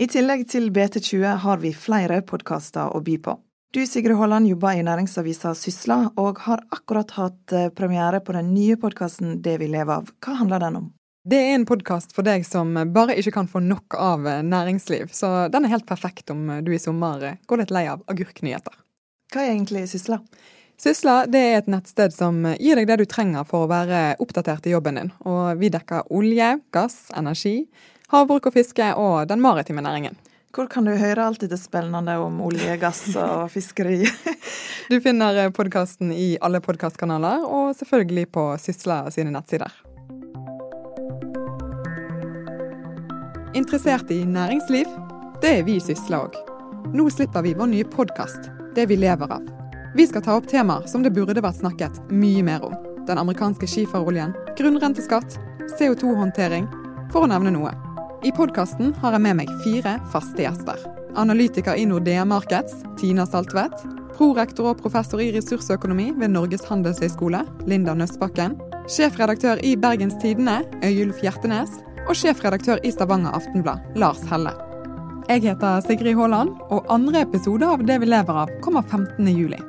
I tillegg til BT20 har vi flere podkaster å by på. Du Sigrid Holland, jobber i næringsavisa Sysla, og har akkurat hatt eh, premiere på den nye podkasten Det vi lever av. Hva handler den om? Det er en podkast for deg som bare ikke kan få nok av eh, næringsliv, så den er helt perfekt om du i sommer eh, går litt lei av agurknyheter. Hva er egentlig Sysla? Sysla det er et nettsted som gir deg det du trenger for å være oppdatert i jobben din. Og vi dekker olje, gass, energi, havbruk og fiske og den maritime næringen. Hvor kan du høre alt dette spennende om olje, gass og fiskeri? du finner eh, podkasten i alle podkastkanaler, og selvfølgelig på Sysla sine nettsider. Interessert i næringsliv? Det er vi i Sysla òg. Nå slipper vi vår nye podkast, Det vi lever av. Vi skal ta opp temaer som det burde vært snakket mye mer om. Den amerikanske skiferoljen, grunnrenteskatt, CO2-håndtering, for å nevne noe. I podkasten har jeg med meg fire faste gjester. Analytiker i Nordea Markets, Tina Saltvedt. Prorektor og professor i ressursøkonomi ved Norges handelshøyskole, Linda Nøstbakken. Sjefredaktør i Bergens Tidende, Øyulf Hjertenes. Og sjefredaktør i Stavanger Aftenblad, Lars Helle. Jeg heter Sigrid Haaland, og andre episode av Det vi lever av kommer 15. juli.